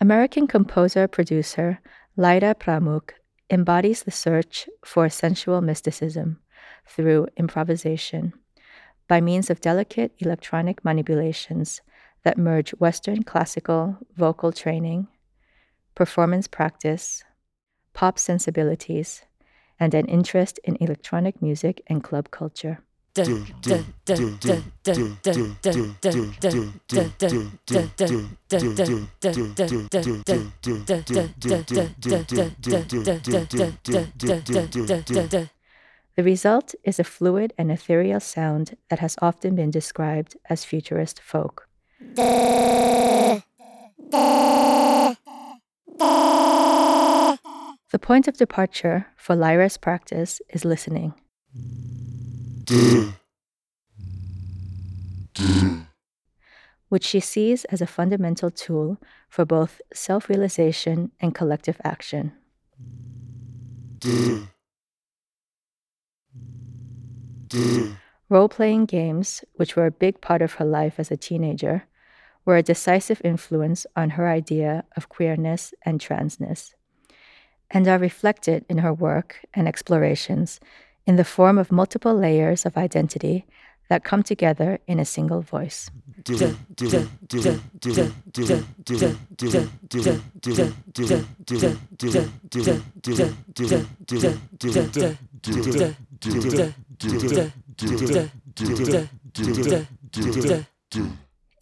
American composer producer Lyra Pramuk embodies the search for sensual mysticism through improvisation by means of delicate electronic manipulations that merge Western classical vocal training, performance practice, pop sensibilities, and an interest in electronic music and club culture. The result is a fluid and ethereal sound that has often been described as futurist folk. The point of departure for Lyra's practice is listening which she sees as a fundamental tool for both self realization and collective action. Role playing games, which were a big part of her life as a teenager, were a decisive influence on her idea of queerness and transness, and are reflected in her work and explorations in the form of multiple layers of identity that come together in a single voice.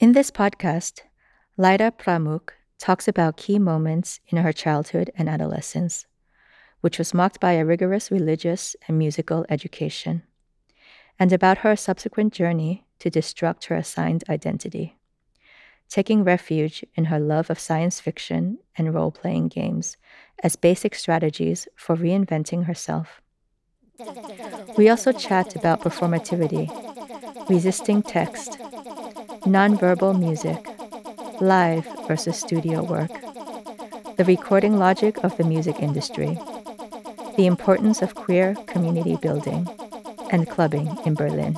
In this podcast, Lyra Pramuk talks about key moments in her childhood and adolescence which was marked by a rigorous religious and musical education, and about her subsequent journey to destruct her assigned identity, taking refuge in her love of science fiction and role playing games as basic strategies for reinventing herself. We also chat about performativity, resisting text, nonverbal music, live versus studio work, the recording logic of the music industry the importance of queer community building and clubbing in Berlin.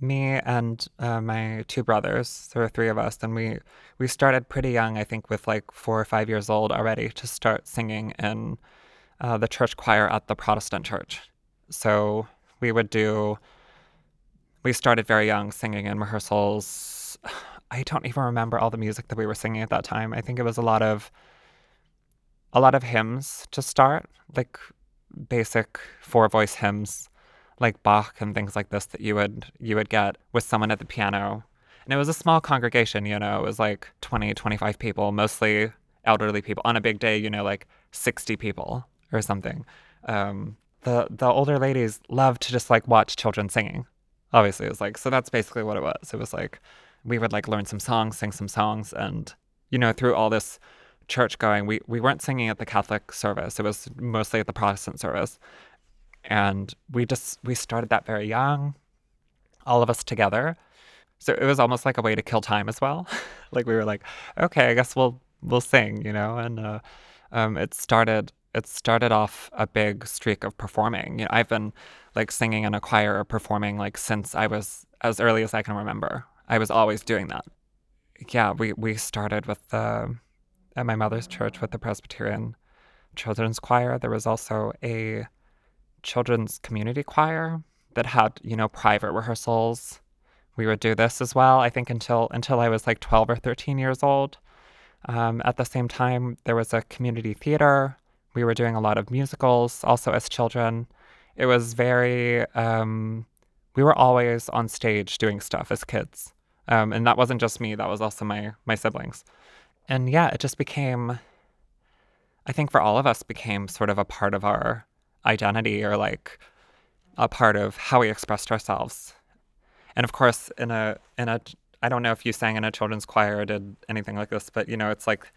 Me and uh, my two brothers, there were three of us, and we we started pretty young. I think with like four or five years old already to start singing in uh, the church choir at the Protestant church. So we would do. We started very young, singing in rehearsals I don't even remember all the music that we were singing at that time. I think it was a lot of a lot of hymns to start, like basic four voice hymns like Bach and things like this that you would you would get with someone at the piano. And it was a small congregation, you know, it was like 20, 25 people, mostly elderly people. On a big day, you know, like 60 people or something. Um, the the older ladies loved to just like watch children singing. Obviously, it was like so that's basically what it was. It was like we would like learn some songs, sing some songs, and you know, through all this church going, we we weren't singing at the Catholic service. It was mostly at the Protestant service, and we just we started that very young, all of us together. So it was almost like a way to kill time as well. like we were like, okay, I guess we'll we'll sing, you know, and uh, um, it started it started off a big streak of performing. You know, I've been like singing in a choir or performing like since I was as early as I can remember. I was always doing that. Yeah, we, we started with the, at my mother's church with the Presbyterian Children's Choir. There was also a children's community choir that had, you know, private rehearsals. We would do this as well, I think, until until I was like 12 or 13 years old. Um, at the same time, there was a community theater. We were doing a lot of musicals also as children. It was very um, we were always on stage doing stuff as kids. Um, and that wasn't just me, that was also my my siblings. And yeah, it just became I think for all of us became sort of a part of our identity or like a part of how we expressed ourselves. And of course, in a in a I don't know if you sang in a children's choir or did anything like this, but you know, it's like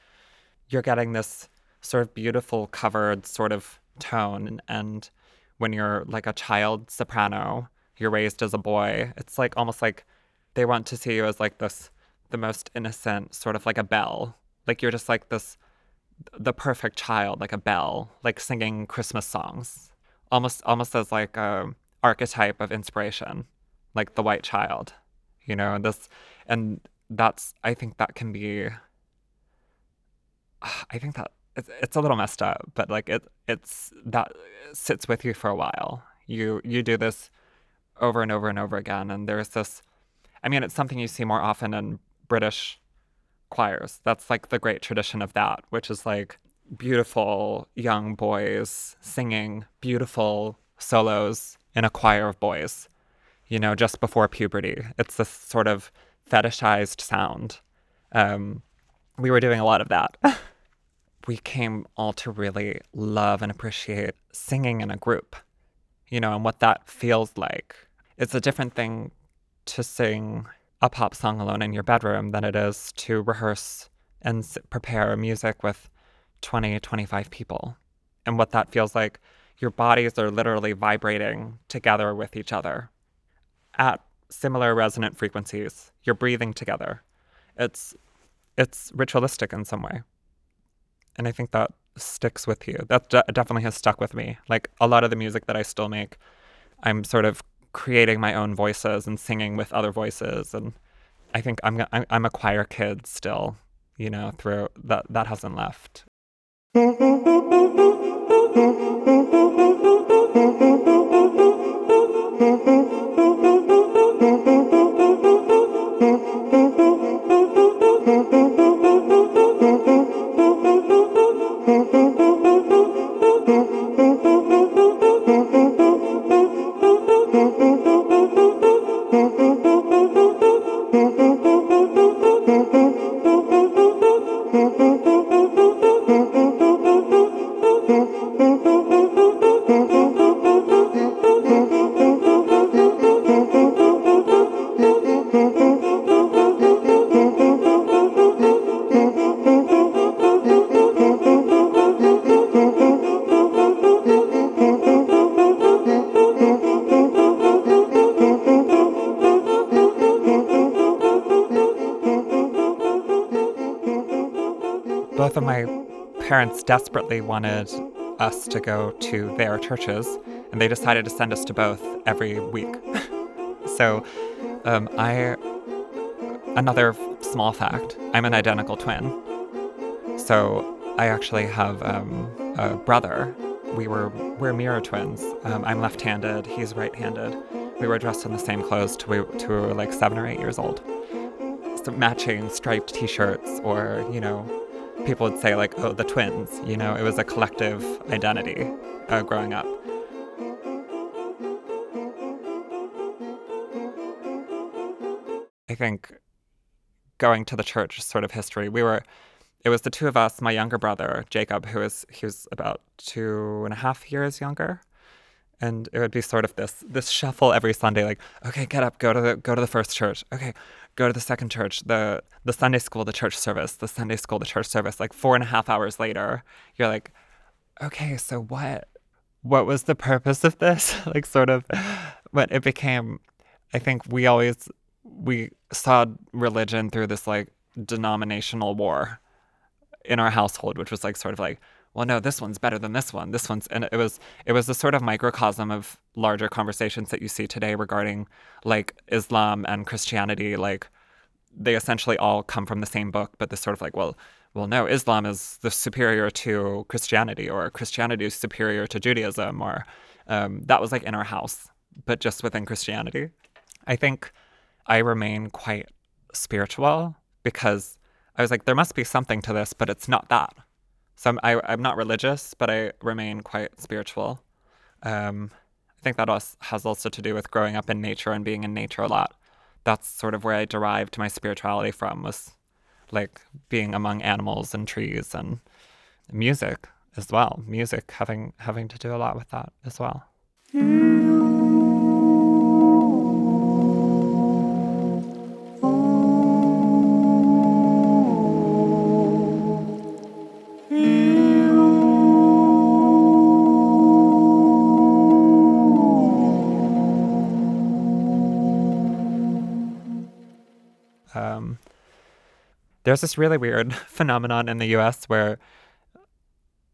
you're getting this sort of beautiful covered sort of tone and, when you're like a child soprano, you're raised as a boy. It's like almost like they want to see you as like this the most innocent, sort of like a bell Like you're just like this the perfect child, like a bell like singing Christmas songs. Almost almost as like a archetype of inspiration, like the white child. You know, this and that's I think that can be I think that it's, it's a little messed up, but like it it's that sits with you for a while. You you do this over and over and over again, and there's this. I mean, it's something you see more often in British choirs. That's like the great tradition of that, which is like beautiful young boys singing beautiful solos in a choir of boys. You know, just before puberty, it's this sort of fetishized sound. Um, we were doing a lot of that. we came all to really love and appreciate singing in a group, you know, and what that feels like. It's a different thing to sing a pop song alone in your bedroom than it is to rehearse and prepare music with 20, 25 people. And what that feels like, your bodies are literally vibrating together with each other at similar resonant frequencies. You're breathing together. It's it's ritualistic in some way and I think that sticks with you. That de- definitely has stuck with me. Like a lot of the music that I still make, I'm sort of creating my own voices and singing with other voices, and I think I'm I'm a choir kid still. You know, through that that hasn't left. Parents desperately wanted us to go to their churches, and they decided to send us to both every week. so, um, I, another small fact, I'm an identical twin. So, I actually have um, a brother. We were we're mirror twins. Um, I'm left-handed. He's right-handed. We were dressed in the same clothes till we, till we were like seven or eight years old. So matching striped T-shirts, or you know, people would say like, oh, the twins. You know, it was a collective identity uh, growing up. I think going to the church sort of history, we were, it was the two of us, my younger brother, Jacob, who was, he was about two and a half years younger. And it would be sort of this this shuffle every Sunday, like, okay, get up, go to the go to the first church. Okay, go to the second church, the the Sunday school, the church service, the Sunday school, the church service. Like four and a half hours later, you're like, okay, so what? What was the purpose of this? like, sort of, but it became. I think we always we saw religion through this like denominational war in our household, which was like sort of like, well, no, this one's better than this one. This one's, and it was, it was a sort of microcosm of larger conversations that you see today regarding like Islam and Christianity. Like they essentially all come from the same book, but this sort of like, well, well, no, Islam is the superior to Christianity, or Christianity is superior to Judaism, or um, that was like in our house, but just within Christianity. I think I remain quite spiritual because I was like, there must be something to this, but it's not that. So I'm, I, I'm not religious, but I remain quite spiritual. Um, I think that also has also to do with growing up in nature and being in nature a lot. That's sort of where I derived my spirituality from was like being among animals and trees and music as well. Music having having to do a lot with that as well. um, there's this really weird phenomenon in the US where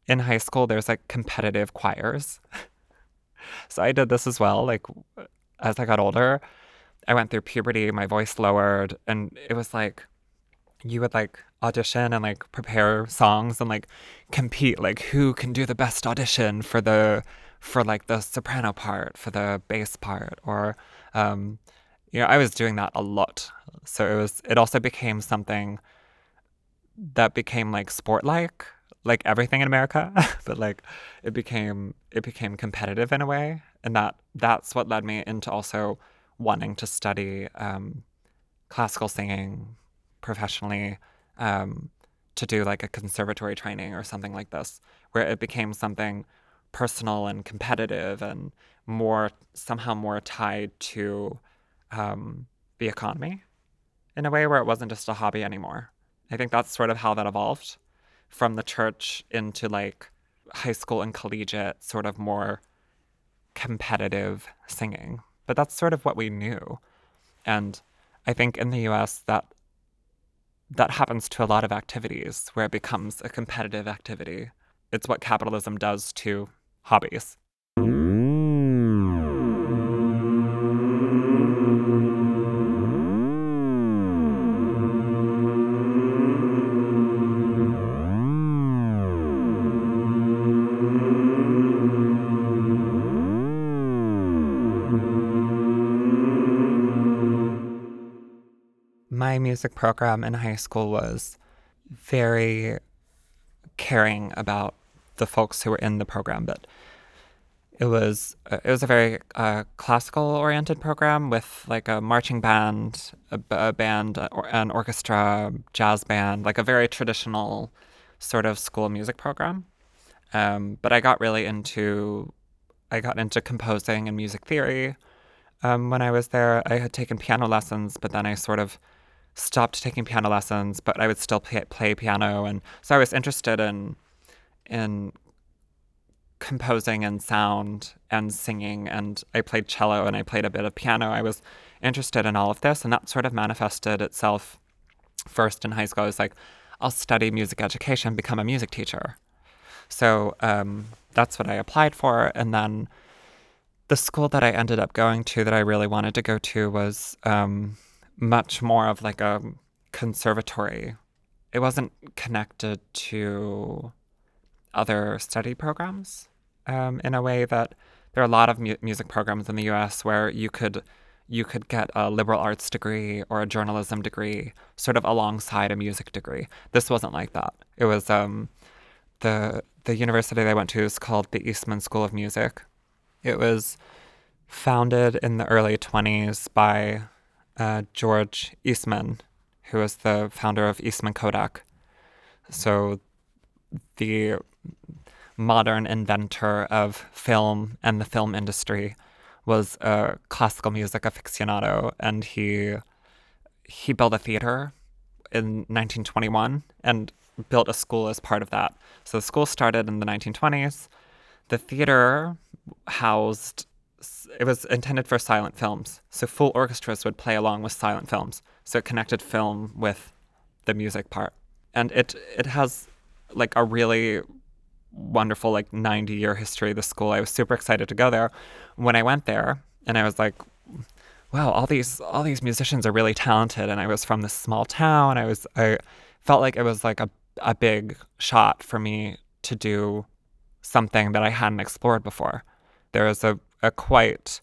in high school there's like competitive choirs. so I did this as well. Like as I got older, I went through puberty, my voice lowered, and it was like you would like audition and like prepare songs and like compete like who can do the best audition for the for like the soprano part for the bass part or um you know i was doing that a lot so it was it also became something that became like sport like like everything in america but like it became it became competitive in a way and that that's what led me into also wanting to study um, classical singing professionally um, to do like a conservatory training or something like this, where it became something personal and competitive and more somehow more tied to um, the economy in a way where it wasn't just a hobby anymore. I think that's sort of how that evolved from the church into like high school and collegiate, sort of more competitive singing. But that's sort of what we knew. And I think in the US that that happens to a lot of activities where it becomes a competitive activity. It's what capitalism does to hobbies. Music program in high school was very caring about the folks who were in the program, but it was uh, it was a very uh, classical oriented program with like a marching band, a, a band, uh, an orchestra, jazz band, like a very traditional sort of school music program. Um, but I got really into I got into composing and music theory. Um, when I was there, I had taken piano lessons, but then I sort of stopped taking piano lessons, but I would still play, play piano, and so I was interested in in composing and sound and singing, and I played cello and I played a bit of piano. I was interested in all of this, and that sort of manifested itself first in high school. I was like, I'll study music education, become a music teacher. So um, that's what I applied for, and then the school that I ended up going to that I really wanted to go to was um, much more of like a conservatory. It wasn't connected to other study programs um, in a way that there are a lot of mu- music programs in the U.S. where you could you could get a liberal arts degree or a journalism degree sort of alongside a music degree. This wasn't like that. It was um, the the university I went to is called the Eastman School of Music. It was founded in the early 20s by uh, George Eastman, who was the founder of Eastman Kodak. So, the modern inventor of film and the film industry was a classical music aficionado, and he he built a theater in 1921 and built a school as part of that. So the school started in the 1920s. The theater housed it was intended for silent films. So full orchestras would play along with silent films. So it connected film with the music part. And it it has like a really wonderful like 90 year history the school. I was super excited to go there. When I went there and I was like wow, all these all these musicians are really talented and I was from this small town. I was I felt like it was like a a big shot for me to do something that I hadn't explored before. There was a a quite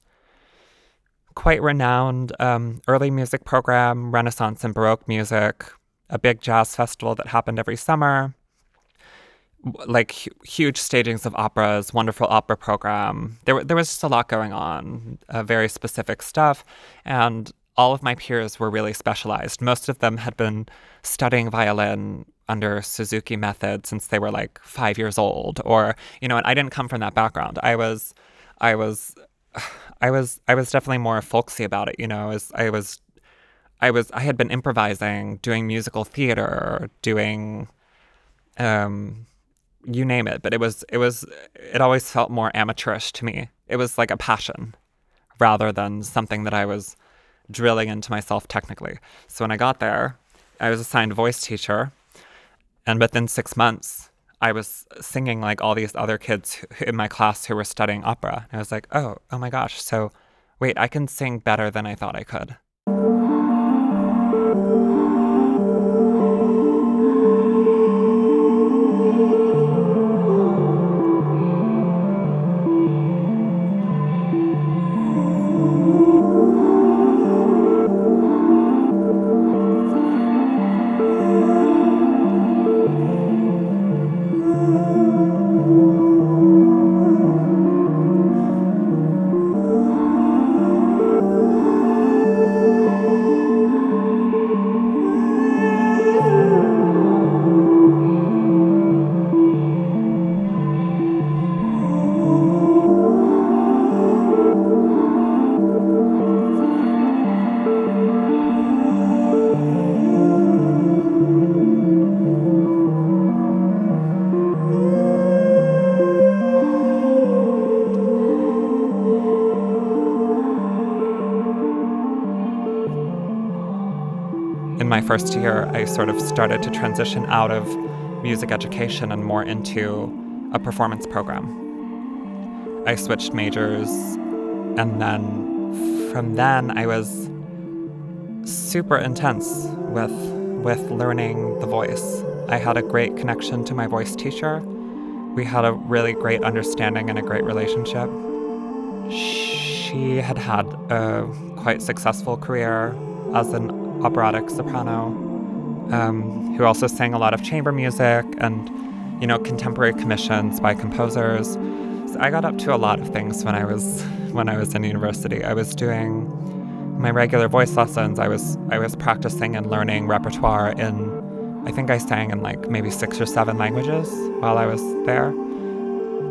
quite renowned um, early music program, Renaissance and Baroque music, a big jazz festival that happened every summer, like huge stagings of operas, wonderful opera program. There, there was just a lot going on, uh, very specific stuff, and all of my peers were really specialized. Most of them had been studying violin under Suzuki method since they were like five years old, or you know, and I didn't come from that background. I was I was I was I was definitely more folksy about it, you know, as I was I was I had been improvising, doing musical theater, doing um you name it, but it was it was it always felt more amateurish to me. It was like a passion rather than something that I was drilling into myself technically. So when I got there, I was assigned voice teacher, and within six months, I was singing like all these other kids in my class who were studying opera. And I was like, oh, oh my gosh. So wait, I can sing better than I thought I could. My first year, I sort of started to transition out of music education and more into a performance program. I switched majors, and then from then I was super intense with with learning the voice. I had a great connection to my voice teacher. We had a really great understanding and a great relationship. She had had a quite successful career as an operatic soprano um, who also sang a lot of chamber music and, you know, contemporary commissions by composers. So I got up to a lot of things when I was when I was in university. I was doing my regular voice lessons. I was I was practicing and learning repertoire in I think I sang in like maybe six or seven languages while I was there.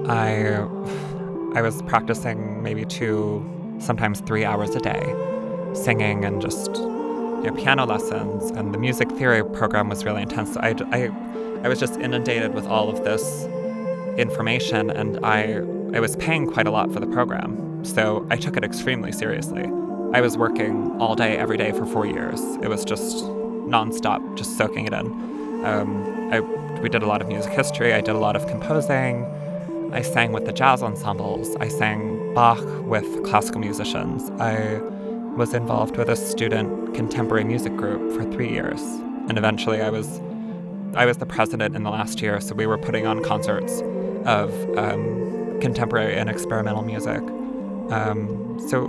I I was practicing maybe two, sometimes three hours a day, singing and just you know, piano lessons. And the music theory program was really intense. I, I, I was just inundated with all of this information, and I I was paying quite a lot for the program, so I took it extremely seriously. I was working all day, every day for four years. It was just nonstop, just soaking it in. Um, I, we did a lot of music history. I did a lot of composing. I sang with the jazz ensembles. I sang Bach with classical musicians. I was involved with a student contemporary music group for three years, and eventually I was I was the president in the last year. So we were putting on concerts of um, contemporary and experimental music. Um, so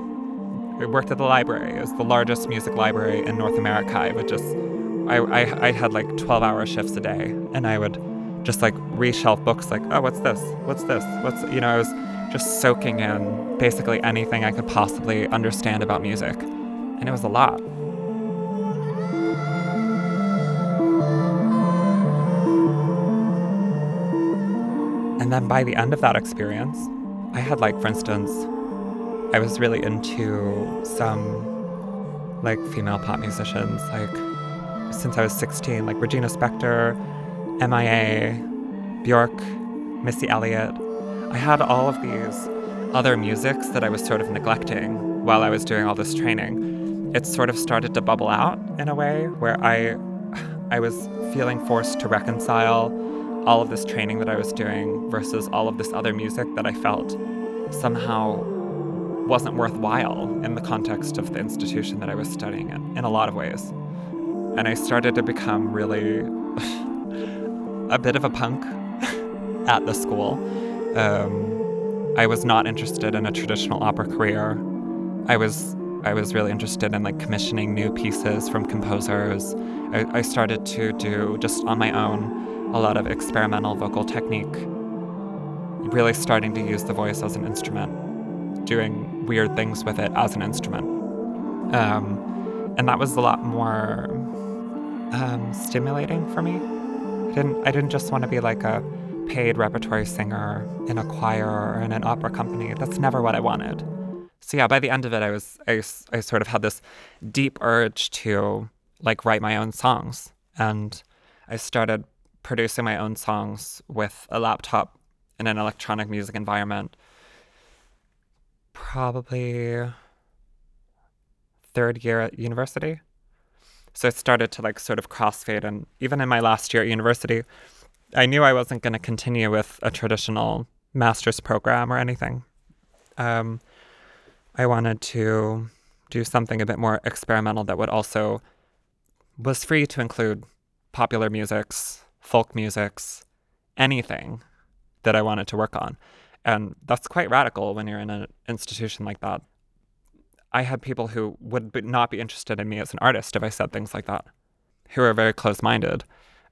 we worked at the library. It was the largest music library in North America. I would just I, I, I had like 12 hour shifts a day, and I would just like reshelf books like, oh, what's this? What's this? What's, you know, I was just soaking in basically anything I could possibly understand about music. And it was a lot. And then by the end of that experience, I had, like, for instance, I was really into some, like, female pop musicians, like, since I was 16, like Regina Spektor, MIA, Bjork, Missy Elliott. I had all of these other musics that I was sort of neglecting while I was doing all this training. It sort of started to bubble out in a way where I I was feeling forced to reconcile all of this training that I was doing versus all of this other music that I felt somehow wasn't worthwhile in the context of the institution that I was studying in, in a lot of ways. And I started to become really a bit of a punk at the school. Um, I was not interested in a traditional opera career. I was I was really interested in like commissioning new pieces from composers. I, I started to do just on my own a lot of experimental vocal technique. Really starting to use the voice as an instrument, doing weird things with it as an instrument. Um, and that was a lot more um, stimulating for me. I didn't I didn't just want to be like a paid repertory singer in a choir or in an opera company. That's never what I wanted. So yeah, by the end of it, I was I, I sort of had this deep urge to like write my own songs, and I started producing my own songs with a laptop in an electronic music environment. Probably third year at university. So I started to like sort of crossfade. And even in my last year at university, I knew I wasn't going to continue with a traditional master's program or anything. Um, I wanted to do something a bit more experimental that would also was free to include popular musics, folk musics, anything that I wanted to work on. And that's quite radical when you're in an institution like that. I had people who would not be interested in me as an artist if I said things like that, who are very close minded.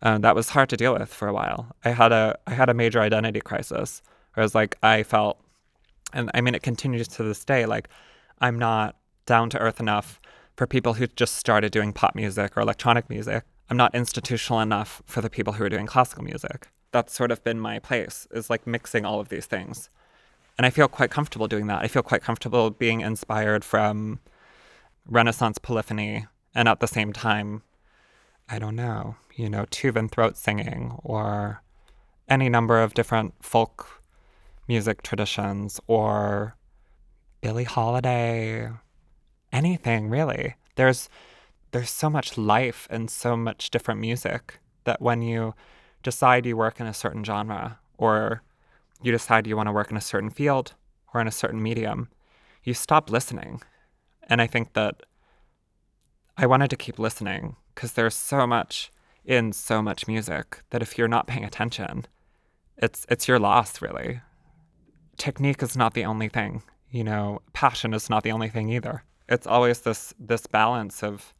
Um, that was hard to deal with for a while. I had a I had a major identity crisis. I was like, I felt, and I mean, it continues to this day. Like, I'm not down to earth enough for people who just started doing pop music or electronic music. I'm not institutional enough for the people who are doing classical music. That's sort of been my place, is like mixing all of these things. And I feel quite comfortable doing that. I feel quite comfortable being inspired from Renaissance polyphony and at the same time, I don't know, you know, Tuvan throat singing or any number of different folk music traditions or Billie Holiday, anything really. There's there's so much life and so much different music that when you decide you work in a certain genre or you decide you want to work in a certain field or in a certain medium, you stop listening. And I think that I wanted to keep listening because there's so much in so much music that if you're not paying attention, it's it's your loss really. Technique is not the only thing, you know, passion is not the only thing either. It's always this this balance of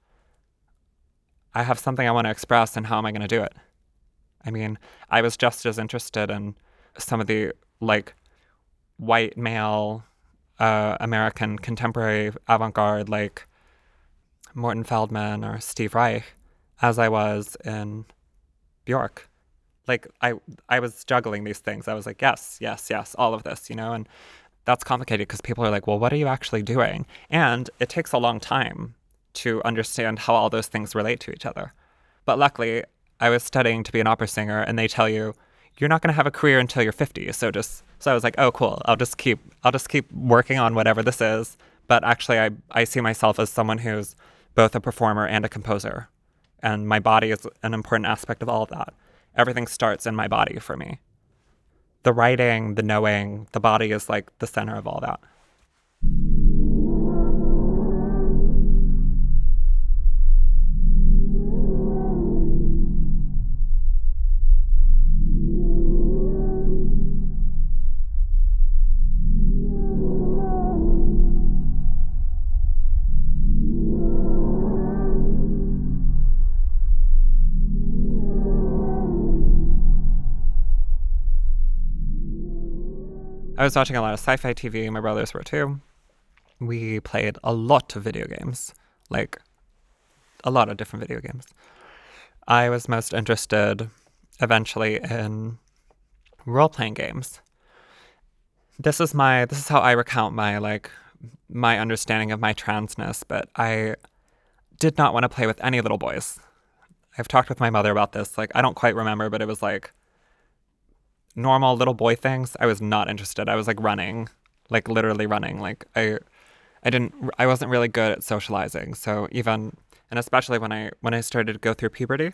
I have something I want to express and how am I going to do it? I mean, I was just as interested in some of the like white male uh, American contemporary avant garde like Morton Feldman or Steve Reich as I was in Bjork. Like I I was juggling these things. I was like, yes, yes, yes, all of this, you know, and that's complicated because people are like, well, what are you actually doing? And it takes a long time to understand how all those things relate to each other. But luckily, I was studying to be an opera singer, and they tell you you're not going to have a career until you're 50. So just so I was like, oh, cool. I'll just keep I'll just keep working on whatever this is. But actually, I I see myself as someone who's both a performer and a composer, and my body is an important aspect of all of that. Everything starts in my body for me. The writing, the knowing, the body is like the center of all that. Was watching a lot of sci fi TV. My brothers were too. We played a lot of video games, like a lot of different video games. I was most interested eventually in role playing games. This is my this is how I recount my like my understanding of my transness, but I did not want to play with any little boys. I've talked with my mother about this. Like I don't quite remember, but it was like normal little boy things, I was not interested. I was like running, like literally running. Like I, I didn't, I wasn't really good at socializing. So even, and especially when I when I started to go through puberty,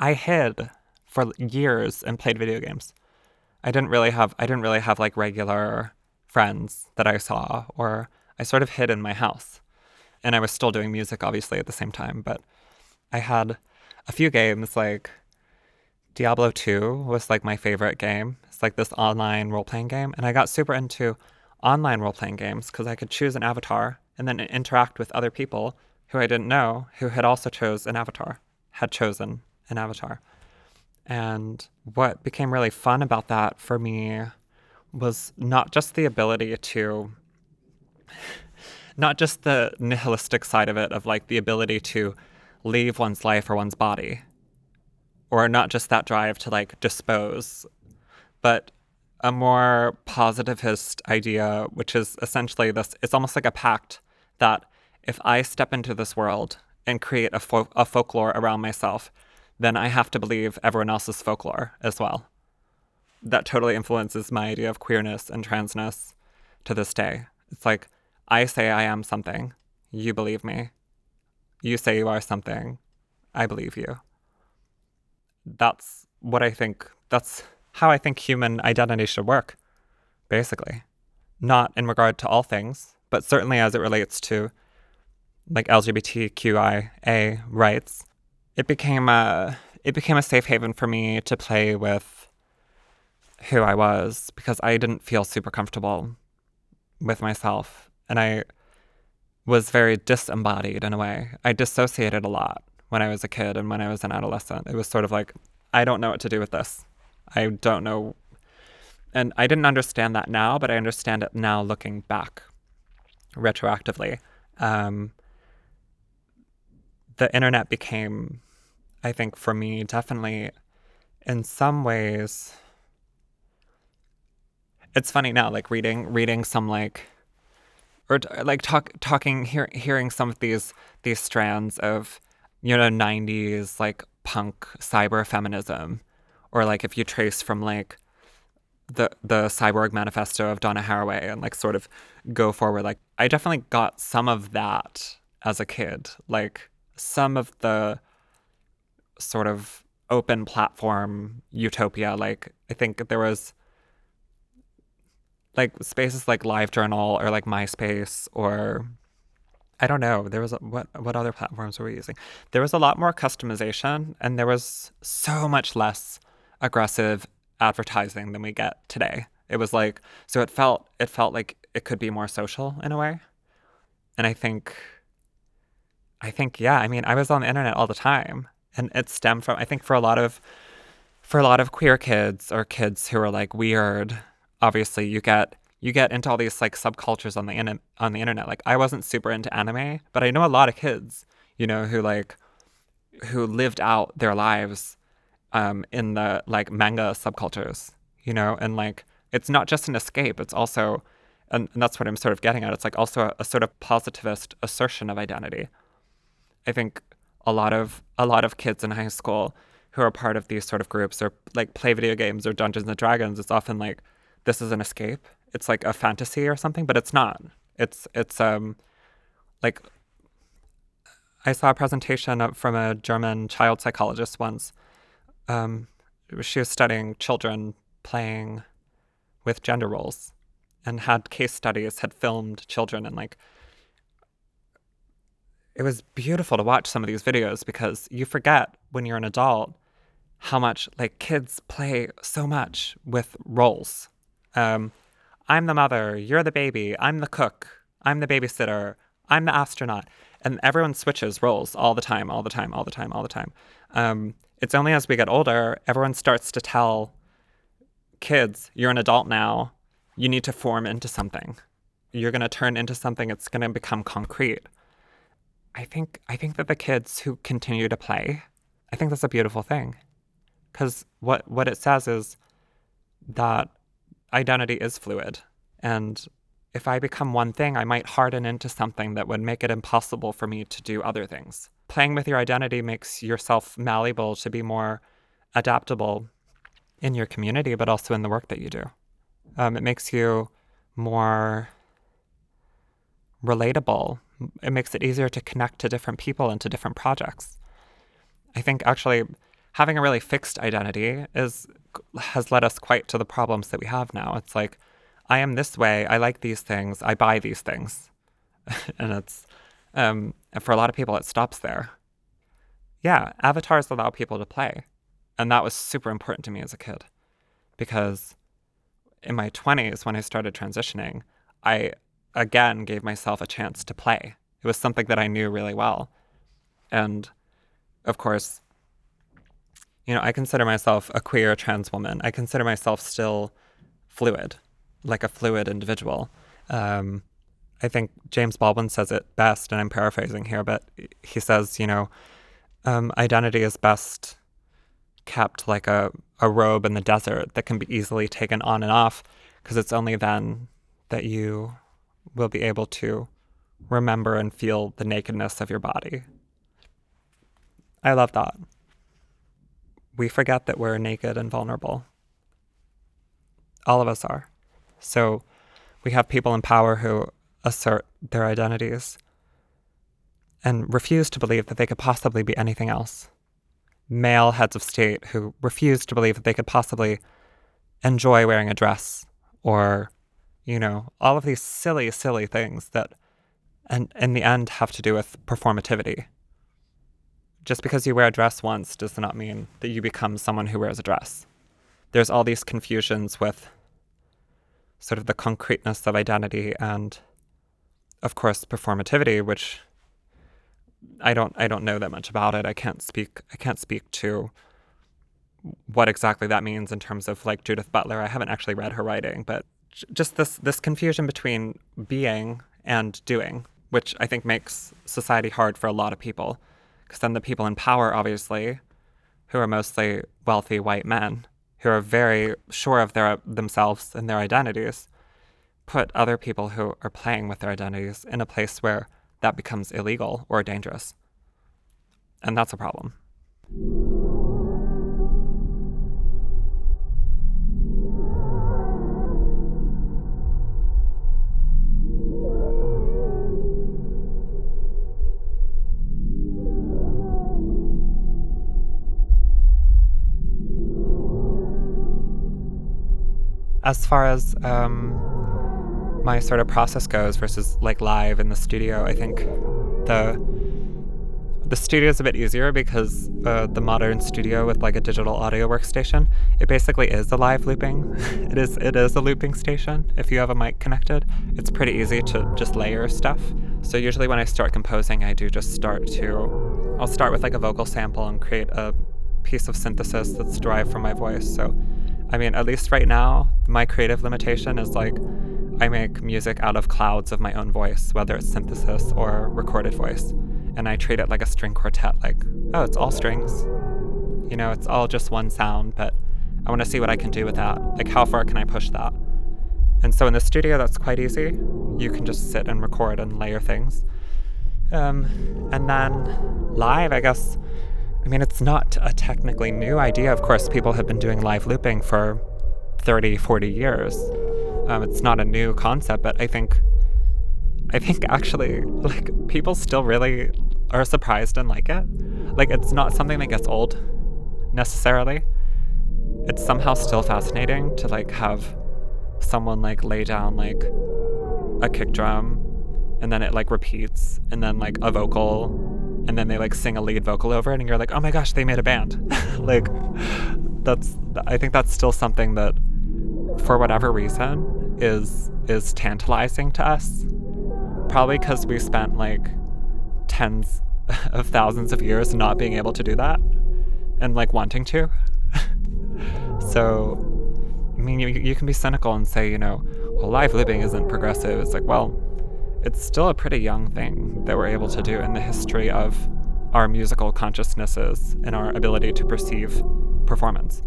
I hid for years and played video games. I didn't really have, I didn't really have like regular friends that I saw, or I sort of hid in my house. And I was still doing music, obviously, at the same time. But I had a few games like Diablo 2 was like my favorite game. It's like this online role playing game. And I got super into online role playing games because I could choose an avatar and then interact with other people who I didn't know who had also chose an avatar, had chosen an avatar. And what became really fun about that for me was not just the ability to not just the nihilistic side of it of like the ability to leave one's life or one's body or not just that drive to like dispose, but a more positivist idea, which is essentially this it's almost like a pact that if I step into this world and create a, fo- a folklore around myself, then I have to believe everyone else's folklore as well. That totally influences my idea of queerness and transness to this day. It's like I say I am something, you believe me. You say you are something, I believe you. That's what I think, that's how I think human identity should work, basically. Not in regard to all things, but certainly as it relates to like LGBTQIA rights. It became a it became a safe haven for me to play with who I was because I didn't feel super comfortable with myself and I was very disembodied in a way. I dissociated a lot when I was a kid and when I was an adolescent. It was sort of like, I don't know what to do with this. I don't know. And I didn't understand that now, but I understand it now looking back retroactively. Um, the internet became, I think, for me, definitely in some ways. It's funny now, like reading reading some like or like talk talking hear, hearing some of these these strands of you know 90s like punk cyber feminism or like if you trace from like the the cyborg manifesto of Donna Haraway and like sort of go forward like I definitely got some of that as a kid like some of the sort of open platform utopia like I think there was like spaces like LiveJournal or like MySpace or I don't know. There was a, what what other platforms were we using? There was a lot more customization and there was so much less aggressive advertising than we get today. It was like so it felt it felt like it could be more social in a way. And I think I think yeah, I mean, I was on the internet all the time and it stemmed from I think for a lot of for a lot of queer kids or kids who are like weird obviously you get you get into all these like subcultures on the in- on the internet. Like I wasn't super into anime, but I know a lot of kids, you know, who like who lived out their lives um, in the like manga subcultures, you know, and like it's not just an escape; it's also, and, and that's what I'm sort of getting at. It's like also a, a sort of positivist assertion of identity. I think a lot of a lot of kids in high school who are part of these sort of groups or like play video games or Dungeons and Dragons. It's often like this is an escape. It's like a fantasy or something, but it's not. It's it's um like I saw a presentation from a German child psychologist once. Um, she was studying children playing with gender roles and had case studies, had filmed children and like it was beautiful to watch some of these videos because you forget when you're an adult how much like kids play so much with roles um, I'm the mother, you're the baby, I'm the cook, I'm the babysitter, I'm the astronaut. And everyone switches roles all the time, all the time, all the time, all the time. Um, it's only as we get older, everyone starts to tell kids, you're an adult now, you need to form into something. You're going to turn into something, it's going to become concrete. I think I think that the kids who continue to play, I think that's a beautiful thing. Cuz what what it says is that identity is fluid. And if I become one thing, I might harden into something that would make it impossible for me to do other things. Playing with your identity makes yourself malleable to be more adaptable in your community, but also in the work that you do. Um, it makes you more relatable. It makes it easier to connect to different people and to different projects. I think actually having a really fixed identity is has led us quite to the problems that we have now. It's like, I am this way. I like these things. I buy these things, and it's um, and for a lot of people, it stops there. Yeah, avatars allow people to play, and that was super important to me as a kid, because in my twenties when I started transitioning, I again gave myself a chance to play. It was something that I knew really well, and of course, you know, I consider myself a queer trans woman. I consider myself still fluid, like a fluid individual. Um, I think James Baldwin says it best, and I'm paraphrasing here, but he says, you know, um, identity is best kept like a, a robe in the desert that can be easily taken on and off, because it's only then that you will be able to remember and feel the nakedness of your body. I love that we forget that we're naked and vulnerable. All of us are. So we have people in power who assert their identities and refuse to believe that they could possibly be anything else. Male heads of state who refuse to believe that they could possibly enjoy wearing a dress or, you know, all of these silly, silly things that, and in the end, have to do with performativity. Just because you wear a dress once does not mean that you become someone who wears a dress. There's all these confusions with sort of the concreteness of identity and, of course, performativity, which I don't I don't know that much about it. I can't speak I can't speak to what exactly that means in terms of like Judith Butler. I haven't actually read her writing, but just this this confusion between being and doing, which I think makes society hard for a lot of people. Because then the people in power, obviously, who are mostly wealthy white men, who are very sure of their themselves and their identities, put other people who are playing with their identities in a place where that becomes illegal or dangerous. And that's a problem. As far as um, my sort of process goes versus like live in the studio, I think the the studio is a bit easier because uh, the modern studio with like a digital audio workstation, it basically is a live looping. it is it is a looping station. If you have a mic connected, it's pretty easy to just layer stuff. So usually when I start composing, I do just start to I'll start with like a vocal sample and create a piece of synthesis that's derived from my voice. So I mean, at least right now, my creative limitation is like I make music out of clouds of my own voice, whether it's synthesis or recorded voice. And I treat it like a string quartet, like, oh, it's all strings. You know, it's all just one sound, but I want to see what I can do with that. Like, how far can I push that? And so in the studio, that's quite easy. You can just sit and record and layer things. Um, and then live, I guess, I mean, it's not a technically new idea. Of course, people have been doing live looping for 30, 40 years. Um, it's not a new concept, but I think, I think actually, like people still really are surprised and like it. Like it's not something that gets old, necessarily. It's somehow still fascinating to like have someone like lay down like a kick drum, and then it like repeats, and then like a vocal, and then they like sing a lead vocal over it, and you're like, oh my gosh, they made a band. like that's I think that's still something that for whatever reason, is is tantalizing to us. Probably because we spent like tens of thousands of years not being able to do that and like wanting to. so, I mean, you, you can be cynical and say, you know, well, live looping isn't progressive. It's like, well, it's still a pretty young thing that we're able to do in the history of our musical consciousnesses and our ability to perceive performance.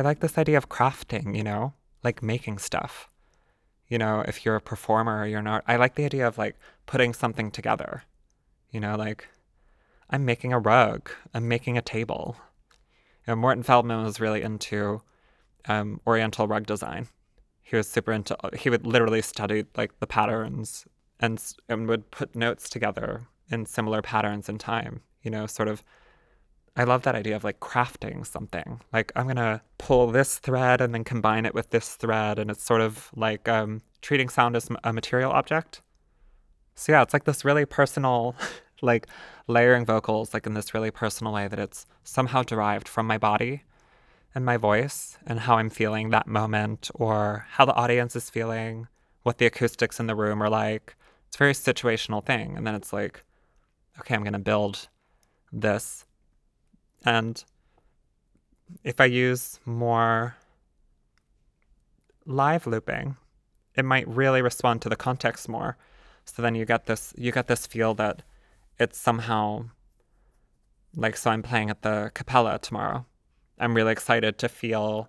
I like this idea of crafting, you know, like making stuff. You know, if you're a performer or you're not, I like the idea of like putting something together. You know, like I'm making a rug, I'm making a table. You know, Morton Feldman was really into um, Oriental rug design. He was super into. He would literally study like the patterns and and would put notes together in similar patterns in time. You know, sort of I love that idea of like crafting something. Like I'm gonna pull this thread and then combine it with this thread, and it's sort of like um, treating sound as a material object. So yeah, it's like this really personal, like layering vocals like in this really personal way that it's somehow derived from my body and my voice and how I'm feeling that moment or how the audience is feeling, what the acoustics in the room are like. It's a very situational thing, and then it's like, okay, I'm gonna build this and if I use more live looping, it might really respond to the context more. So then you get this you get this feel that it's somehow like so I'm playing at the Capella tomorrow. I'm really excited to feel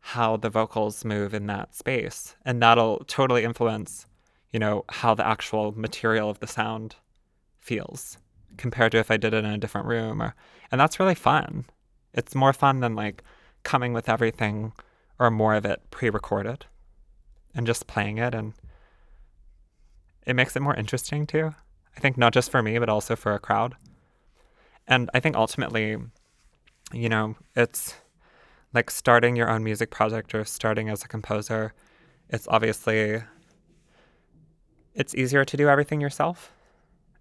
how the vocals move in that space. And that'll totally influence, you know, how the actual material of the sound feels compared to if I did it in a different room or and that's really fun. It's more fun than like coming with everything or more of it pre-recorded and just playing it and it makes it more interesting too. I think not just for me but also for a crowd. And I think ultimately you know, it's like starting your own music project or starting as a composer. It's obviously it's easier to do everything yourself.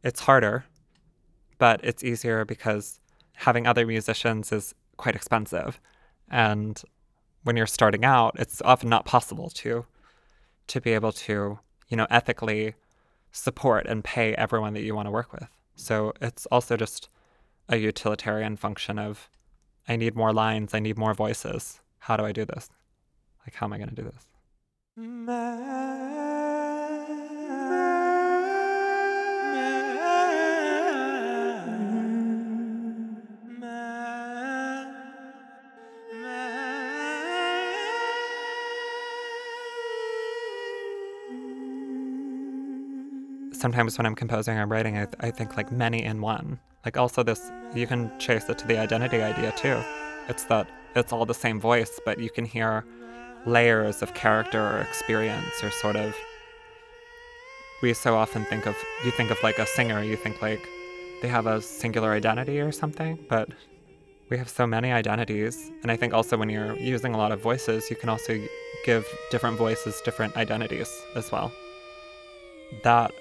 It's harder, but it's easier because having other musicians is quite expensive. And when you're starting out, it's often not possible to to be able to, you know, ethically support and pay everyone that you want to work with. So it's also just a utilitarian function of I need more lines, I need more voices. How do I do this? Like how am I going to do this? Sometimes when I'm composing or writing, I, th- I think like many in one. Like also this, you can chase it to the identity idea too. It's that it's all the same voice, but you can hear layers of character or experience or sort of. We so often think of, you think of like a singer, you think like they have a singular identity or something, but we have so many identities. And I think also when you're using a lot of voices, you can also give different voices different identities as well. That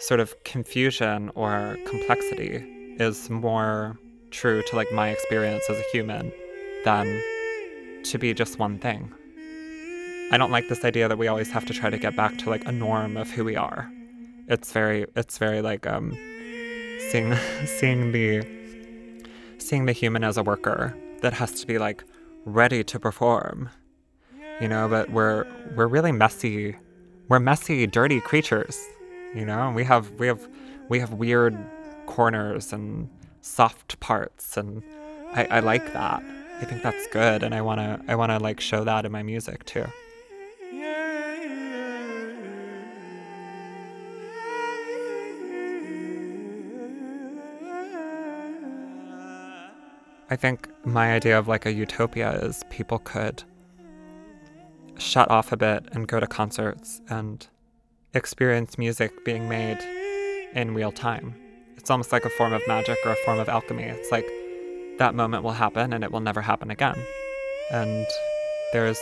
sort of confusion or complexity is more true to like my experience as a human than to be just one thing. I don't like this idea that we always have to try to get back to like a norm of who we are. It's very it's very like um seeing seeing the seeing the human as a worker that has to be like ready to perform. You know, but we're we're really messy. We're messy, dirty creatures you know? We have we have we have weird corners and soft parts and I, I like that. I think that's good and i want to i want to like show that in my music too. I think my idea of like a utopia is people could shut off a bit and go to concerts and experience music being made in real time. It's almost like a form of magic or a form of alchemy. It's like that moment will happen and it will never happen again. And there's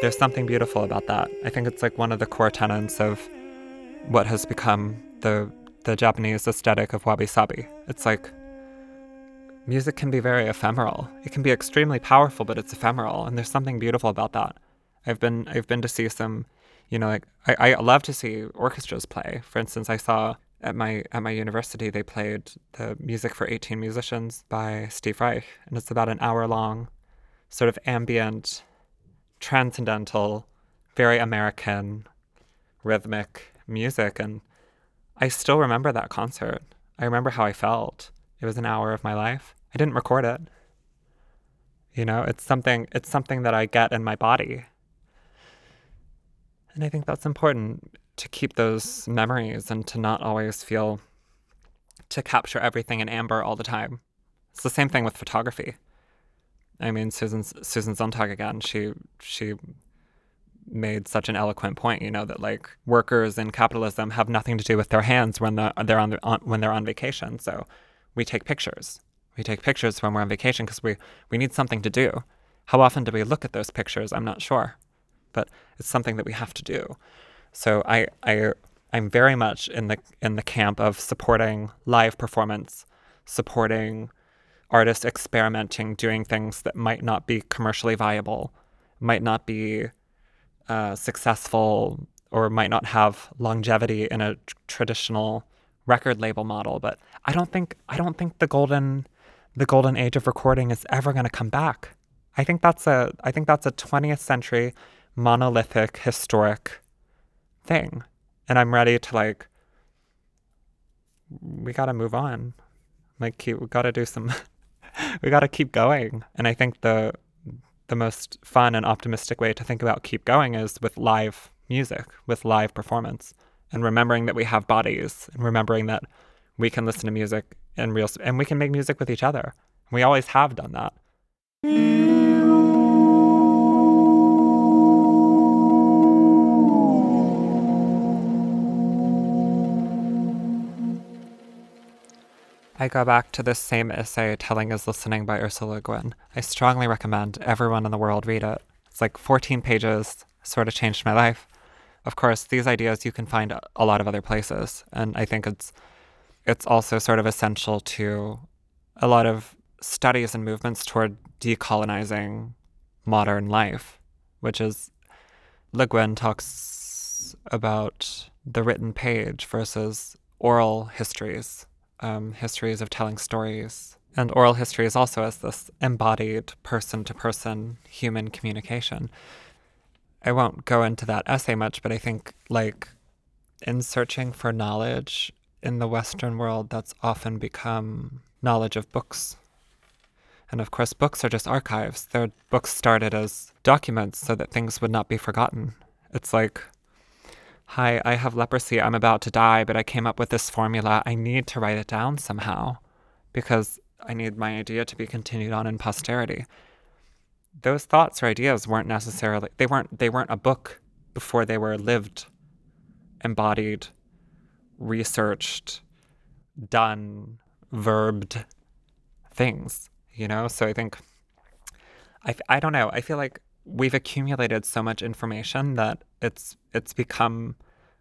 there's something beautiful about that. I think it's like one of the core tenets of what has become the the Japanese aesthetic of wabi sabi. It's like music can be very ephemeral. It can be extremely powerful, but it's ephemeral, and there's something beautiful about that. I've been I've been to see some you know, like I, I love to see orchestras play. For instance, I saw at my at my university they played the music for 18 musicians by Steve Reich, and it's about an hour long, sort of ambient, transcendental, very American, rhythmic music, and I still remember that concert. I remember how I felt. It was an hour of my life. I didn't record it. You know, it's something it's something that I get in my body and I think that's important to keep those memories and to not always feel to capture everything in amber all the time. It's the same thing with photography. I mean, Susan Susan Sontag again. She she made such an eloquent point. You know that like workers in capitalism have nothing to do with their hands when the, they're on, the, on when they're on vacation. So we take pictures. We take pictures when we're on vacation because we we need something to do. How often do we look at those pictures? I'm not sure but it's something that we have to do. So I, I I'm very much in the in the camp of supporting live performance, supporting artists experimenting, doing things that might not be commercially viable, might not be uh, successful, or might not have longevity in a tr- traditional record label model. But I don't think I don't think the golden the golden age of recording is ever going to come back. I think that's a I think that's a 20th century monolithic historic thing and i'm ready to like we got to move on like keep we got to do some we got to keep going and i think the the most fun and optimistic way to think about keep going is with live music, with live performance, and remembering that we have bodies, and remembering that we can listen to music and real, and we can make music with each other. We always have done that. I go back to this same essay, Telling is Listening by Ursula Le Guin. I strongly recommend everyone in the world read it. It's like 14 pages, sort of changed my life. Of course, these ideas you can find a lot of other places, and I think it's it's also sort of essential to a lot of studies and movements toward decolonizing modern life, which is Le Guin talks about the written page versus oral histories um, histories of telling stories. And oral history is also as this embodied person to person human communication. I won't go into that essay much, but I think, like, in searching for knowledge in the Western world, that's often become knowledge of books. And of course, books are just archives. They're books started as documents so that things would not be forgotten. It's like Hi, I have leprosy. I'm about to die, but I came up with this formula. I need to write it down somehow because I need my idea to be continued on in posterity. Those thoughts or ideas weren't necessarily they weren't they weren't a book before they were lived, embodied, researched, done, verbed things, you know? So I think I I don't know. I feel like we've accumulated so much information that it's it's become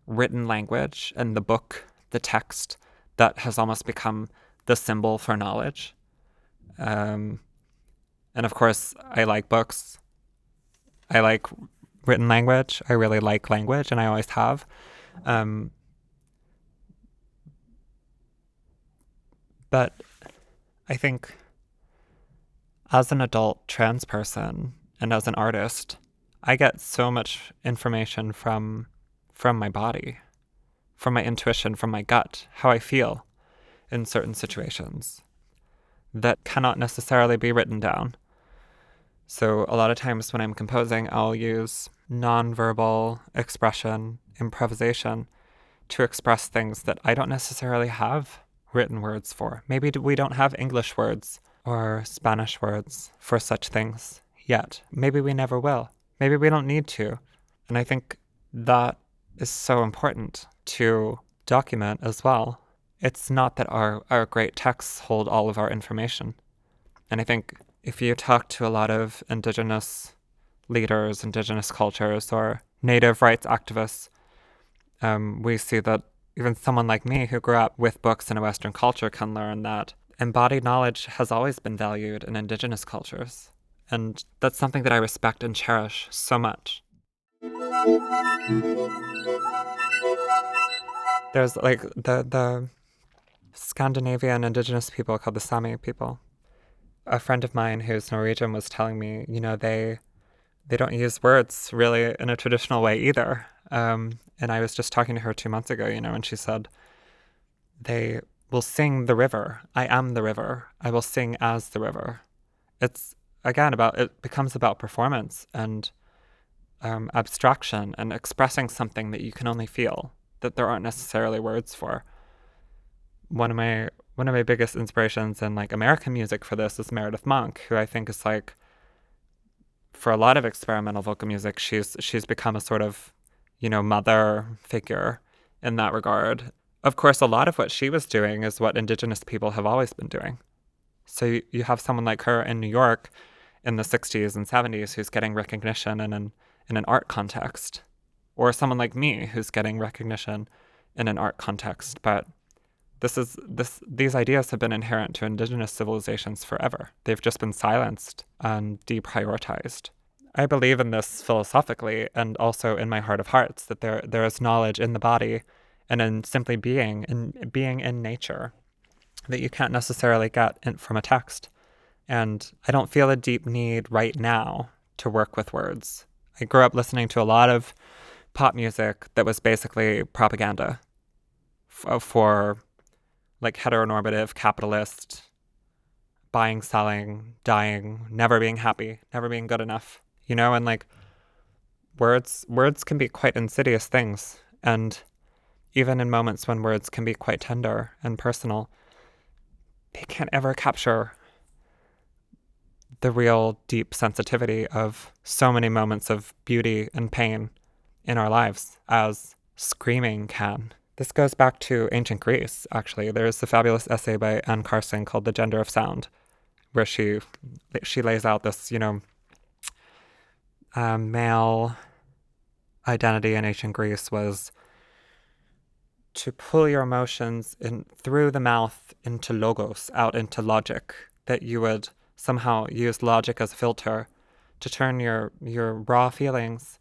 written language and the book, the text that has almost become the symbol for knowledge. Um, and of course, I like books. I like written language. I really like language, and I always have. Um, but I think as an adult trans person, and as an artist, I get so much information from from my body, from my intuition, from my gut, how I feel in certain situations that cannot necessarily be written down. So a lot of times when I'm composing, I'll use nonverbal expression, improvisation to express things that I don't necessarily have written words for. Maybe we don't have English words or Spanish words for such things yet. Maybe we never will. Maybe we don't need to. And I think that is so important to document as well. It's not that our, our great texts hold all of our information. And I think if you talk to a lot of Indigenous leaders, Indigenous cultures, or Native rights activists, um, we see that even someone like me who grew up with books in a Western culture can learn that embodied knowledge has always been valued in Indigenous cultures. And that's something that I respect and cherish so much. There's like the the Scandinavian indigenous people called the Sami people. A friend of mine who's Norwegian was telling me, you know, they they don't use words really in a traditional way either. Um, and I was just talking to her two months ago, you know, and she said they will sing the river. I am the river. I will sing as the river. It's again about it becomes about performance and um, abstraction and expressing something that you can only feel that there aren't necessarily words for. One of my one of my biggest inspirations in like American music for this is Meredith Monk, who I think is like for a lot of experimental vocal music, she's she's become a sort of, you know, mother figure in that regard. Of course, a lot of what she was doing is what indigenous people have always been doing. So you, you have someone like her in New York in the 60s and 70s who's getting recognition in an, in an art context, or someone like me who's getting recognition in an art context. But this is this these ideas have been inherent to indigenous civilizations forever. They've just been silenced and deprioritized. I believe in this philosophically and also in my heart of hearts that there there is knowledge in the body and in simply being in being in nature that you can't necessarily get in, from a text. And I don't feel a deep need right now to work with words. I grew up listening to a lot of pop music that was basically propaganda f- uh, for like heteronormative capitalist buying, selling, dying, never being happy, never being good enough. You know, and like words words can be quite insidious things and even in moments when words can be quite tender and personal, they can't ever capture the real deep sensitivity of so many moments of beauty and pain in our lives as screaming can. This goes back to ancient Greece, actually. There's a fabulous essay by Anne Carson called The Gender of Sound, where she she lays out this, you know, uh, male identity in ancient Greece was to pull your emotions in through the mouth into logos, out into logic, that you would somehow use logic as a filter to turn your your raw feelings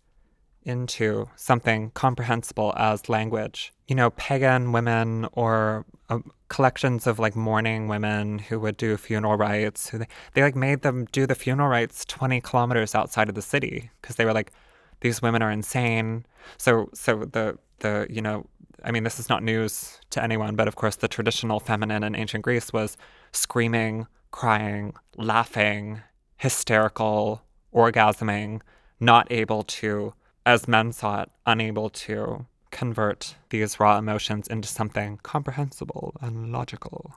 into something comprehensible as language. You know, pagan women or uh, collections of like mourning women who would do funeral rites, who they, they like made them do the funeral rites 20 kilometers outside of the city because they were like, these women are insane. So, so the, the, you know, I mean, this is not news to anyone, but of course, the traditional feminine in ancient Greece was screaming, crying, laughing, hysterical, orgasming, not able to, as men saw it, unable to convert these raw emotions into something comprehensible and logical.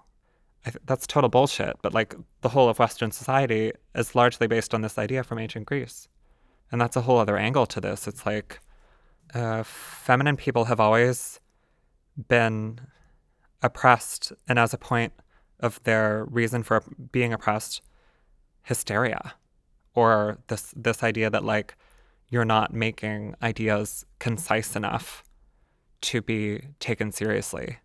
Th- that's total bullshit, but like the whole of Western society is largely based on this idea from ancient Greece. And that's a whole other angle to this. It's like uh, feminine people have always been oppressed, and as a point of their reason for being oppressed, hysteria, or this this idea that like you're not making ideas concise enough to be taken seriously,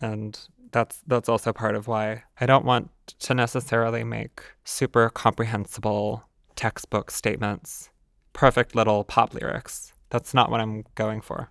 and that's that's also part of why I don't want to necessarily make super comprehensible textbook statements, perfect little pop lyrics. That's not what I'm going for.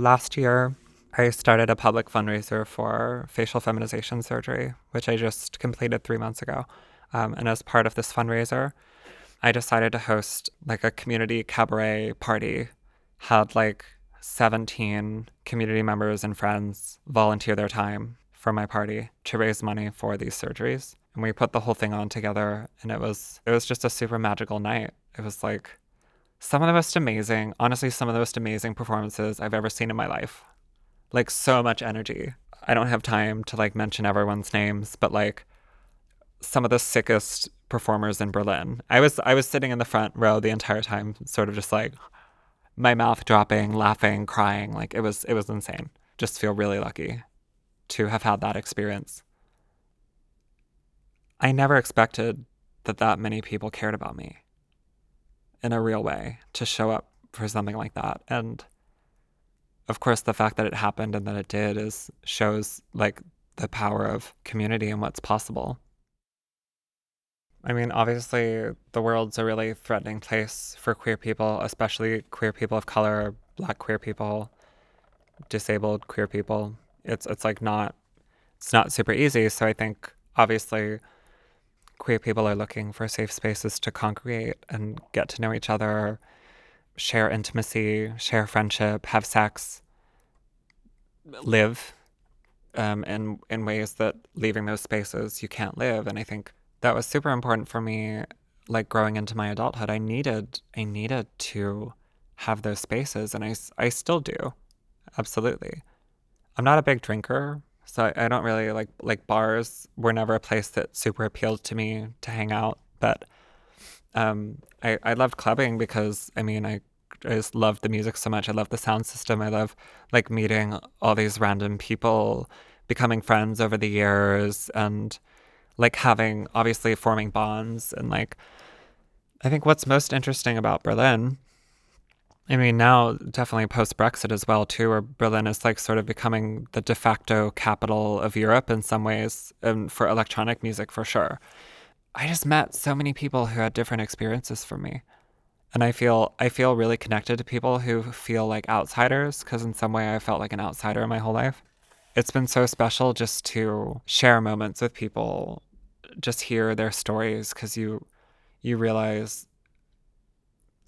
Last year, I started a public fundraiser for facial feminization surgery, which I just completed three months ago. Um, and as part of this fundraiser, I decided to host like a community cabaret party. Had like 17 community members and friends volunteer their time for my party to raise money for these surgeries. And we put the whole thing on together and it was it was just a super magical night. It was like some of the most amazing, honestly, some of the most amazing performances I've ever seen in my life. Like so much energy. I don't have time to like mention everyone's names, but like some of the sickest performers in Berlin. I was I was sitting in the front row the entire time, sort of just like my mouth dropping, laughing, crying. Like it was it was insane. Just feel really lucky to have had that experience. I never expected that that many people cared about me in a real way to show up for something like that. And of course, the fact that it happened and that it did is shows like the power of community and what's possible. I mean, obviously, the world's a really threatening place for queer people, especially queer people of color, black queer people, disabled queer people. It's it's like not it's not super easy. So I think obviously queer people are looking for safe spaces to congregate and get to know each other, share intimacy, share friendship, have sex, live um, in in ways that leaving those spaces you can't live. And I think that was super important for me. Like growing into my adulthood, I needed I needed to have those spaces, and I I still do, absolutely. I'm not a big drinker, so I, don't really like like bars. Were never a place that super appealed to me to hang out, but um, I I loved clubbing because I mean I I just love the music so much. I love the sound system. I love like meeting all these random people, becoming friends over the years, and like having obviously forming bonds. And like, I think what's most interesting about Berlin, I mean, now definitely post Brexit as well, too, where Berlin is like sort of becoming the de facto capital of Europe in some ways, and for electronic music for sure. I just met so many people who had different experiences from me and I feel I feel really connected to people who feel like outsiders because in some way I felt like an outsider my whole life. It's been so special just to share moments with people, just hear their stories because you you realize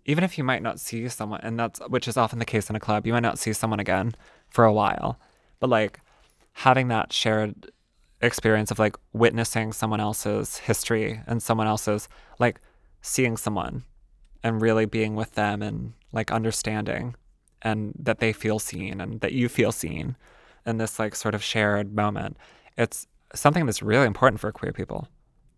even if you might not see someone and that's which is often the case in a club, you might not see someone again for a while. But like having that shared experience of like witnessing someone else's history and someone else's like seeing someone and really being with them and like understanding and that they feel seen and that you feel seen in this like sort of shared moment. It's something that's really important for queer people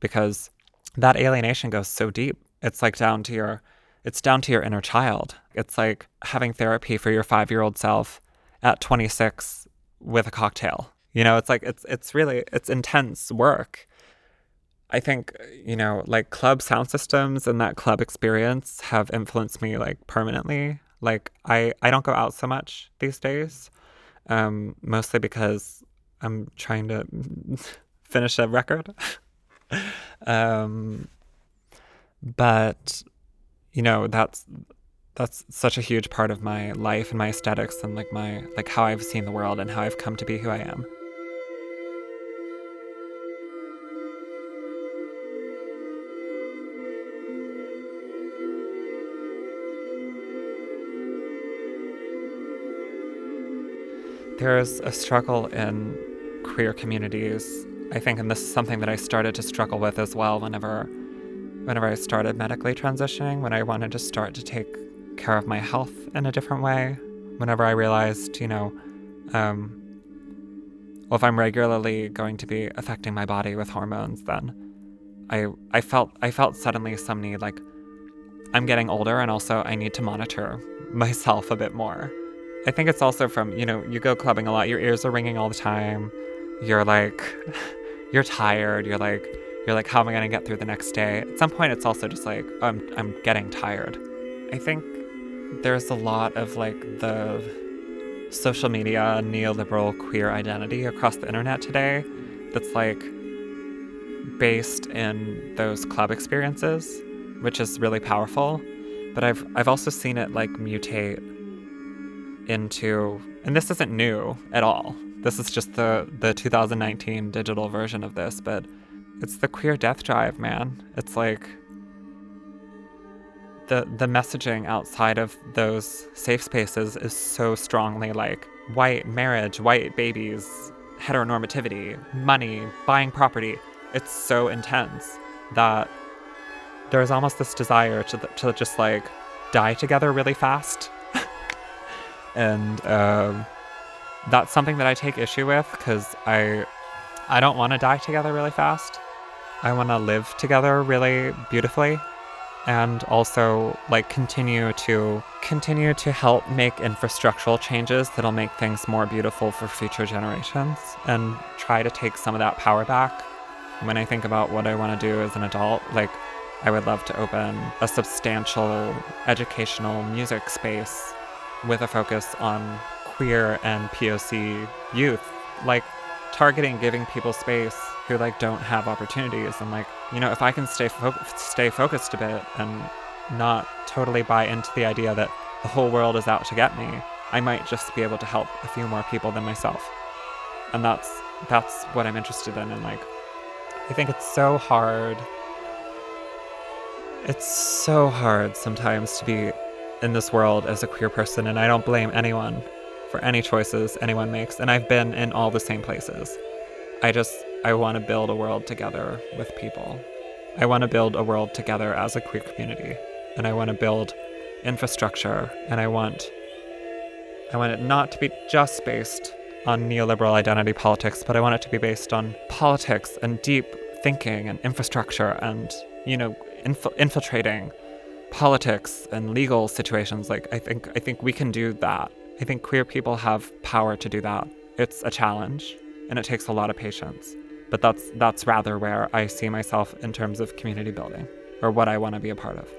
because that alienation goes so deep. It's like down to your it's down to your inner child. It's like having therapy for your 5-year-old self at 26 with a cocktail. You know, it's like it's it's really it's intense work I think, you know, like club sound systems and that club experience have influenced me like permanently. Like I, I don't go out so much these days, um, mostly because I'm trying to finish a record. um, but you know, that's that's such a huge part of my life and my aesthetics and like my like how I've seen the world and how I've come to be who I am. There's a struggle in queer communities, I think, and this is something that I started to struggle with as well whenever whenever I started medically transitioning, when I wanted to start to take care of my health in a different way, whenever I realized, you know, um, well, if I'm regularly going to be affecting my body with hormones, then I I felt I felt suddenly some need like I'm getting older and also I need to monitor myself a bit more. I think it's also from, you know, you go clubbing a lot, your ears are ringing all the time. You're like, you're tired. You're like, you're like, how am I going to get through the next day? At some point, it's also just like, oh, I'm, I'm getting tired. I think there's a lot of like the social media neoliberal queer identity across the internet today that's like based in those club experiences, which is really powerful. But I've I've also seen it like mutate into, and this isn't new at all. This is just the the 2019 digital version of this, but it's the queer death drive, man. It's like the the messaging outside of those safe spaces is so strongly like white marriage, white babies, heteronormativity, money, buying property. It's so intense that there's almost this desire to to just like die together really fast and um, that's something that I take issue with because I I don't want to die together really fast. I want to live together really beautifully and also like continue to continue to help make infrastructural changes that'll make things more beautiful for future generations and try to take some of that power back. When I think about what I want to do as an adult, like I would love to open a substantial educational music space with a focus on queer and POC youth, like targeting giving people space who like don't have opportunities and like you know if I can stay fo- stay focused a bit and not totally buy into the idea that the whole world is out to get me, I might just be able to help a few more people than myself. And that's that's what I'm interested in and like I think it's so hard It's so hard sometimes to be in this world as a queer person, and I don't blame anyone for any choices anyone makes. And I've been in all the same places. I just, I want to build a world together with people. I want to build a world together as a queer community. And I want to build infrastructure, and I want, I want it not to be just based on neoliberal identity politics, but I want it to be based on politics and deep thinking and infrastructure and, you know, inf- infiltrating politics and legal situations. Like i think i think we can do that. I think queer people have power to do that. It's a challenge and it takes a lot of patience but that's that's rather where i see myself in terms of community building or what i want to be a part of